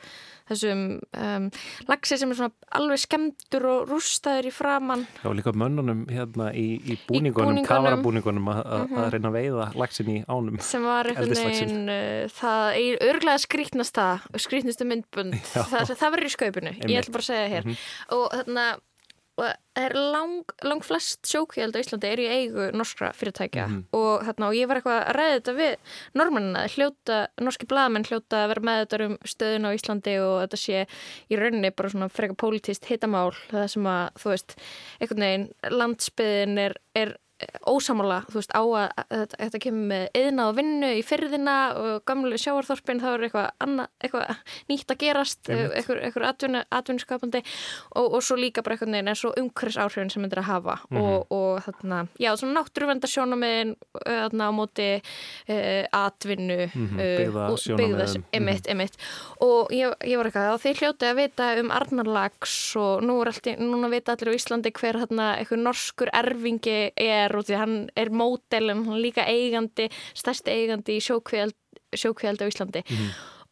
þessum um, lagsi sem er svona alveg skemmtur og rústaður í framann Já, líka mönnunum hérna í, í búningunum, búningunum. kavarabúningunum að, að, Mhm. að reyna að veiða lagsin í ánum. sem var einhvern veginn uh, það er örglega skrítnasta skrítnustu myndbund Já. það, það verður í skaupinu, ég Einmitt. ætla bara að segja hér Mhm. og þarna og það er lang, lang flest sjókvíald á Íslandi er í eigu norskra fyrirtækja Mhm. og, þarna, og ég var eitthvað að ræða þetta við normannina, hljóta, norski blaðamenn hljóta að vera með þetta um stöðun á Íslandi og þetta sé í rauninni bara svona freka pólitíst hitamál það sem að, þú veist, einhvern veginn landsbyðin er, er ósamála, þú veist, á að, þetta kemur með yðna og vinnu í fyrðina og gamlu sjáarþorpin þá er eitthvað, anna, eitthvað nýtt að gerast eitthvað, eitthvað atvinnuskapandi og, og svo líka bara einhvern veginn en svo umhverfis áhrifin sem er að hafa Mhm. og, og þarna, já, svona náttúruvendarsjónamiðin þarna á móti uh, atvinnu Mhm, uh, byggðasjónarmiðum. byggðas, Mhm. emitt, emitt og ég, ég var eitthvað, og þeir hljóti að vita um Arnarlags og nú er alltaf, núna vita allir á Íslandi hver þarna eitthvað norskur erfingi er og því hann er módelin, hann er líka eigandi, stærsti eigandi í sjókvíald, sjókvíald á Íslandi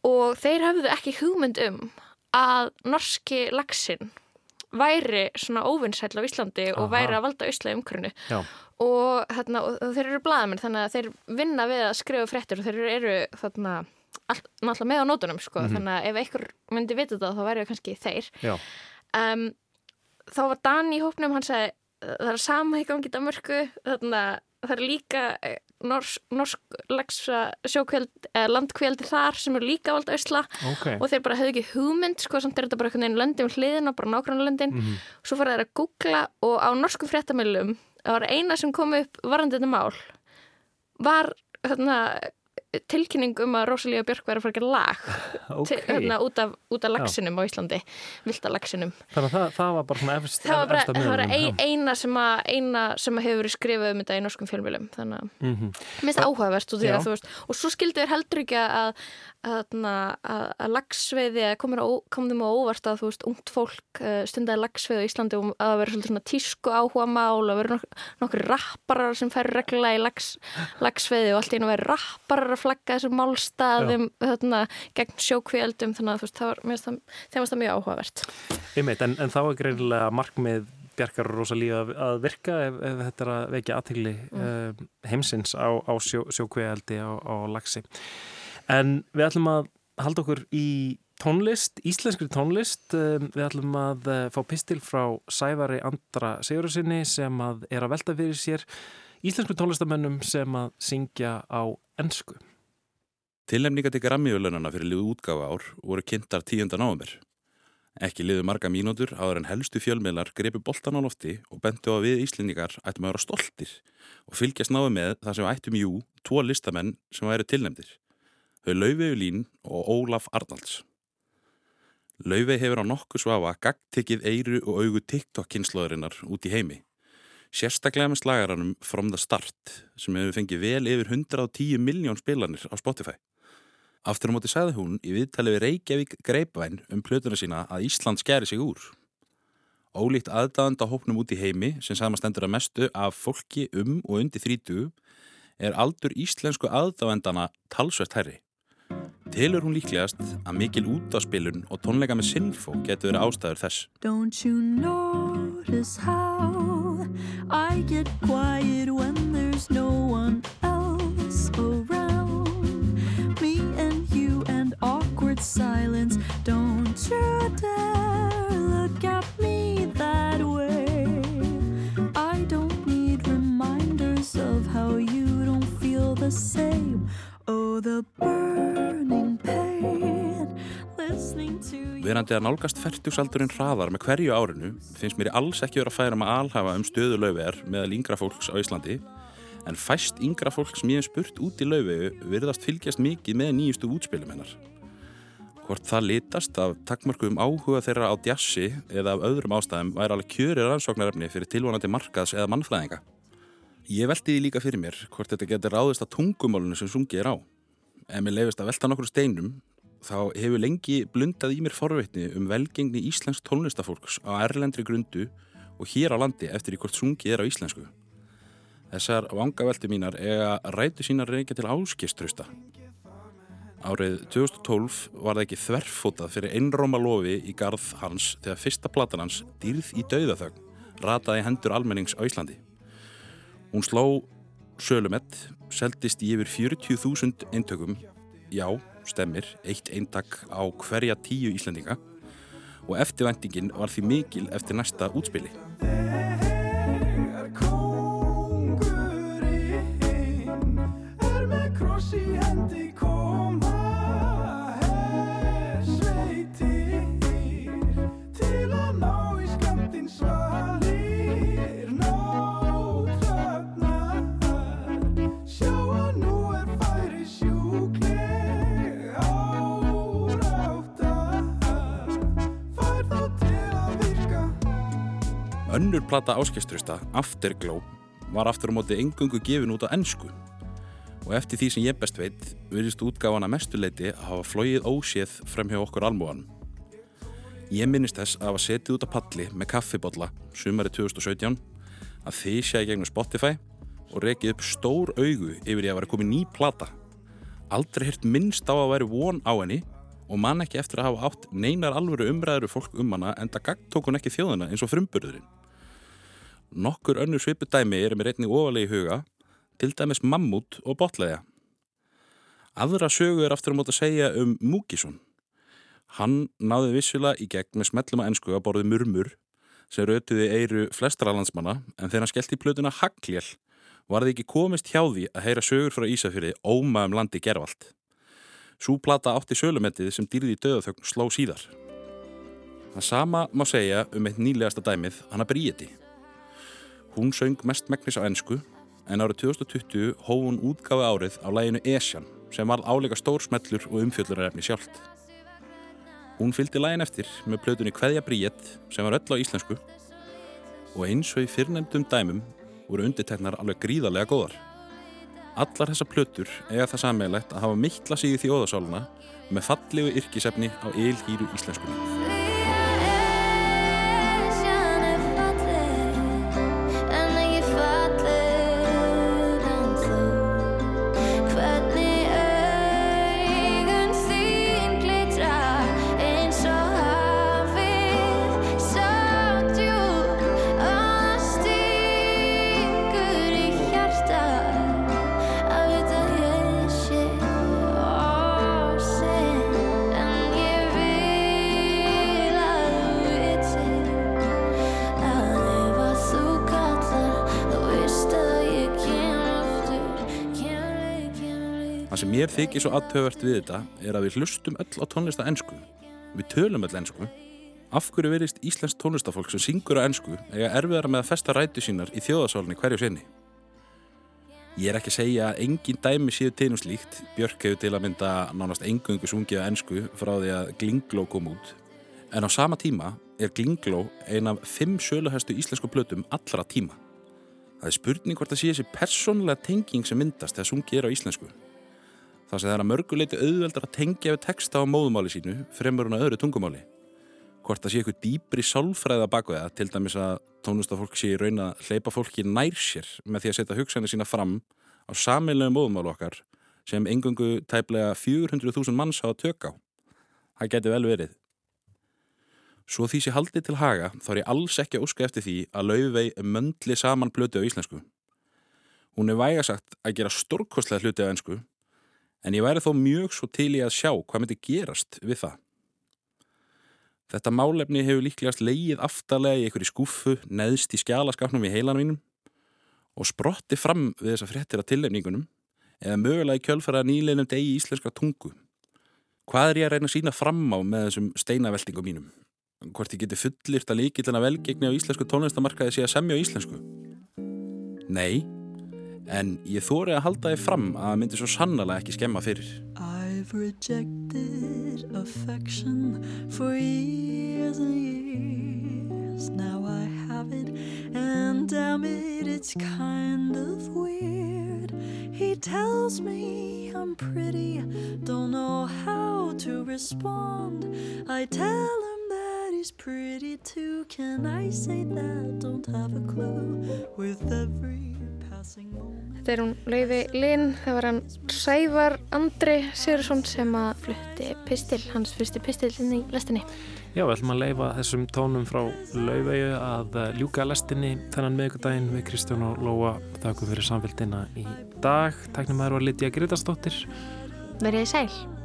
og þeir hafðu ekki hugmynd um að norski lagsin væri svona óvinnsæll á Íslandi og Aha. væri að valda auslega umkrunu Já. og, þarna, og þeir eru blaðamenn þannig að þeir vinna við að skrifa fréttur og þeir eru þarna allt, náttúrulega með á nótunum sko, Mhm. þannig að ef einhver myndi vita þetta þá væri það kannski þeir um, þá var Dan í hópnum hann sagði það er sama í gangi í Danmörku þannig að það er líka eh, norsk, norsk lagsa eh, landkveldi þar sem eru líka valda ausla Ókei. og þeir bara hefðu ekki hugmynd sko, samt er þetta bara einhvern veginn löndin við hliðina, bara nákvæmlega löndin Mhm. svo fara þeir að googla og á norskum fréttamilum það var eina sem kom upp varandi þetta mál var hérna, tilkynning um að Rosalía Björk væri að fara að gera lag Ókei. hérna, út af, út af lagsinum á Íslandi vilda lagsinum Þannig að það, það var bara svona efst, það var bara, það var ein, eina, sem að, eina sem að hefur verið skrifað um þetta í norskum fjölmjölum þannig að já. Mér finnst það áhugavert Já. að þú veist og svo skildu þér heldur ekki að að, að, að lagsveiði að kom þeim á óvart að veist ungt fólk uh, stundaði lagsveiði á Íslandi og að vera svona tísku áhuga mál að vera nok nokkur rapparar sem færi regla í lags, lagsveiði og allt einu veri rapparar að flagga þessum málstaðum þarna, gegn sjókvíaldum þannig að þú veist það var, mér finnst það, mjög áhugavert Einmitt, en, en þá er greinilega markmið Bjarkar og Rosalíu að, að virka ef, ef þetta er að vekja aðtegli Mm. heimsins á, á sjó, sjókvealdi á, á lagsi. En við ætlum að halda okkur í tónlist, íslenskri tónlist. Um, Við ætlum að uh, fá pistil frá Sævari Andra Sigurðarsinni sem að er að velta fyrir sér íslensku tónlistamönnum sem að syngja á ennsku. Tilnefninga til Grammy-ulunana fyrir liðu útgáfa ár voru kynntar 10. november. Ekki liðu marga mínútur áður en helstu fjölmiðlar greipi boltan á lofti og bentu á við Íslendingar ættum að vera stoltir og fylgjast náðu með það sem ættum jú tvo listamenn sem væri tilnefndir. Þau Laufey Ulín og Ólaf Arnalds. Laufey hefur á nokkuð svafa gagtekið eyru og augu TikTok-kynnslóðurinnar út í heimi. Sérstaklega með slagaranum From the Start sem hefur fengið vel yfir 110 miljón spilanir á Spotify. Aftur á móti sagði hún í viðtali við Reykjavík Greipvæn um plötuna sína að Ísland skeri sig úr. Ólíkt aðdáðanda hópnum út í heimi sem samastendur að mestu af fólki um og undir þrítu er aldur íslensku aðdáðandana talsvert herri. Tilur hún líklegast að mikil útáspilun og tónleika með sinnfó getur verið ástæður þess. Don't you notice how I get quiet when there's no one awkward silence. Don't you dare look at me that way. I don't need reminders of how you don't feel the same. Oh, the burning pain listening to you. Verandi að nálgast færtugsaldurinn hraðar með hverju árinu finnst mér alls ekki vera að færa með alhafa um stöðu lauvegar meðal yngra fólks á Íslandi en fæst yngra fólk sem ég hef spurt út í lauvegu virðast fylgjast mikið með nýjustu útspilum hennar. Hvort það litast af takmörkum áhuga þeirra á djassi eða af öðrum ástæðum væri alveg kjörir rannsóknarefni fyrir tilvonandi markaðs eða mannfræðinga. Ég veldi því líka fyrir mér hvort þetta getur ráðist að tungumálunu sem sungið er á. Ef mér lefist að velta nokkur steinum þá hefur lengi blundað í mér forveitni um velgengni íslensk tónlistafólks á erlendri grundu og hér á landi eftir í hvort sungið er á íslensku. Þessar vangavelti mínar eiga rætu sínar reykja til áskistrausta. Árið 2012 var það ekki þverfótað fyrir einróma lofi í garð hans þegar fyrsta platan hans, Dýrð í dauðaþögn, rataði hendur almennings á Íslandi. Hún sló sölumett, seldist í yfir 40.000 eintökum, já, stemmir, eitt eintak á hverja tíu Íslandinga og eftirvæntingin var því mikil eftir næsta útspili. Önnur plata áskistrusta, Afterglow, var aftur á móti engungu gefin út á ennsku og eftir því sem ég best veit virðist útgáfana mestuleiti að hafa flóið óséð frem hjá okkur almúanum. Ég minnist þess að hafa setið út á palli með kaffibotla sumari 2017 að þýsja í gegnum Spotify og rekið upp stór augu yfir ég að vera komið ný plata. Aldrei hirt minnst á að væri von á henni og man ekki eftir að hafa átt neinar alvöru umræður fólk um hana en það gagn tók hún ekki þjóðina eins og frumburðurinn. Nokkur önnur svipu dæmi er með reyning ofalega í huga, til dæmis Mammut og Botlega. Aðra sögu er aftur á mót að segja um Múkisson. Hann náði vissulega í gegn með smellum að ennsku að borði murmur sem rötuði eiru flestra landsmanna en þegar hann skellt í plötuna Hagljel var þið ekki komist hjá því að heyra sögur frá Ísafjörði óma um landi gervalt. Sú plata átti sölumettið sem dýrði í döðaþögn sló síðar. Það sama má segja um eitt nýlegasta dæmið, hana Bríeti. Hún söng mest megnis á ennsku en árið 2020 hóf hún útgáfi árið á læginu Esjan sem var áleika stór smellur og umfjöllurarefni sjálft. Hún fylgdi lægin eftir með plötunni Kveðja Bríet sem var öll á íslensku og eins og í fyrrnefndum dæmum voru undirteknar alveg gríðarlega góðar. Allar þessar plötur eiga það sammeilegt að hafa mittla sig í þjóðasáluna með fallegu yrkisefni á ylhýru íslenskunni. Þykir svo aðtöfvert við þetta er að við hlustum öll á tónlista ennsku. Við tölum öll ennsku. Af hverju verist íslensk tónlistafólk sem syngur á ennsku eiga erfiðara með að festa rætu sínar í þjóðasálunni hverju sinni? Ég er ekki að segja að engin dæmi séu til um slíkt. Björk hefur til að mynda nánast engungu sungið á ennsku frá því að Glingló kom út. En á sama tíma er Glingló ein af fimm söluhæstu íslensku plötum allra tíma. Það er spurning hvort það sé þessi persónulega tenging sem myndast þegar sungið er á íslensku. Það sem það er að mörguleiti auðveldar að tengja við texta á móðumáli sínu fremur en að öðru tungumáli. Hvort það sé eitthvað dýbri sálfræða baku það, til dæmis að tónlistafólk sé í raun að hleypa fólki nær sér með því að setja hugsanir sína fram á sameinlega móðumálu okkar sem engungu tæplega 400.000 manns hafa tök á. Það geti vel verið. Svo því sé haldið til haga þá er ég alls ekki að óska eftir því að laufvei möndli saman plötu á íslensku. Hún er væga sagt að gera stórkostlega hluti á ennsku en ég væri þó mjög svo til í að sjá hvað myndi gerast við það. Þetta málefni hefur líklegast leið aftarlega í einhverju skúfu neðst í skjálaskapnum í heilanum mínum og sprotti fram við þessa fréttir af tillefningunum eða mögulega í kjölfara nýleinum degi í íslenska tungu. Hvað er ég að reyna að sína fram á með þessum steinaveltingum mínum? Hvort ég geti fullirt að líkillina velgegni á íslensku tónlistamarkaði sé að semja á íslensku? Nei, en ég þóri að halda þið fram að það myndi svo sannlega ekki skemma fyrir. I've rejected affection for years and years. Now I have it, and damn it, it's kind of weird. He tells me I'm pretty, don't know how to respond. I tell him he's pretty too. Can I say that? Don't have a clue. With every. Þetta er hún Laufi Linn, það var hann Sævar Andri Sigursson sem að flutti pistil, hans fyrsti pistil inn í lestinni. Já, við ætlum að leifa þessum tónum frá Laufeyju að eh, ljúka lestinni þennan meðgudaginn við Kristján og Lóa þakku fyrir samfélgina í dag. Tæknum að það var Lítiða Gretarsdóttir. Verið sæl.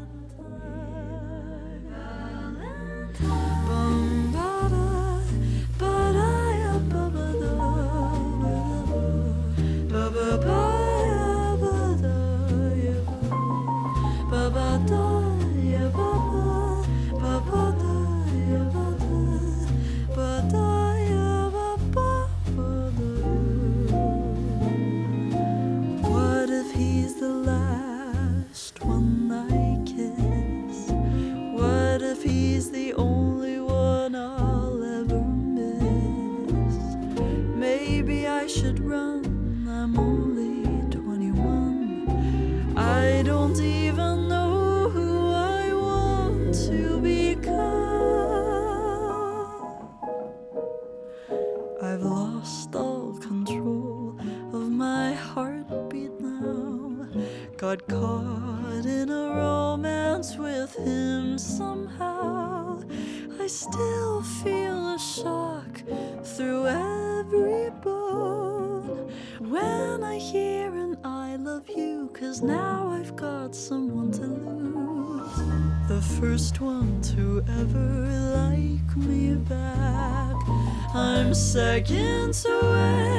against the wind.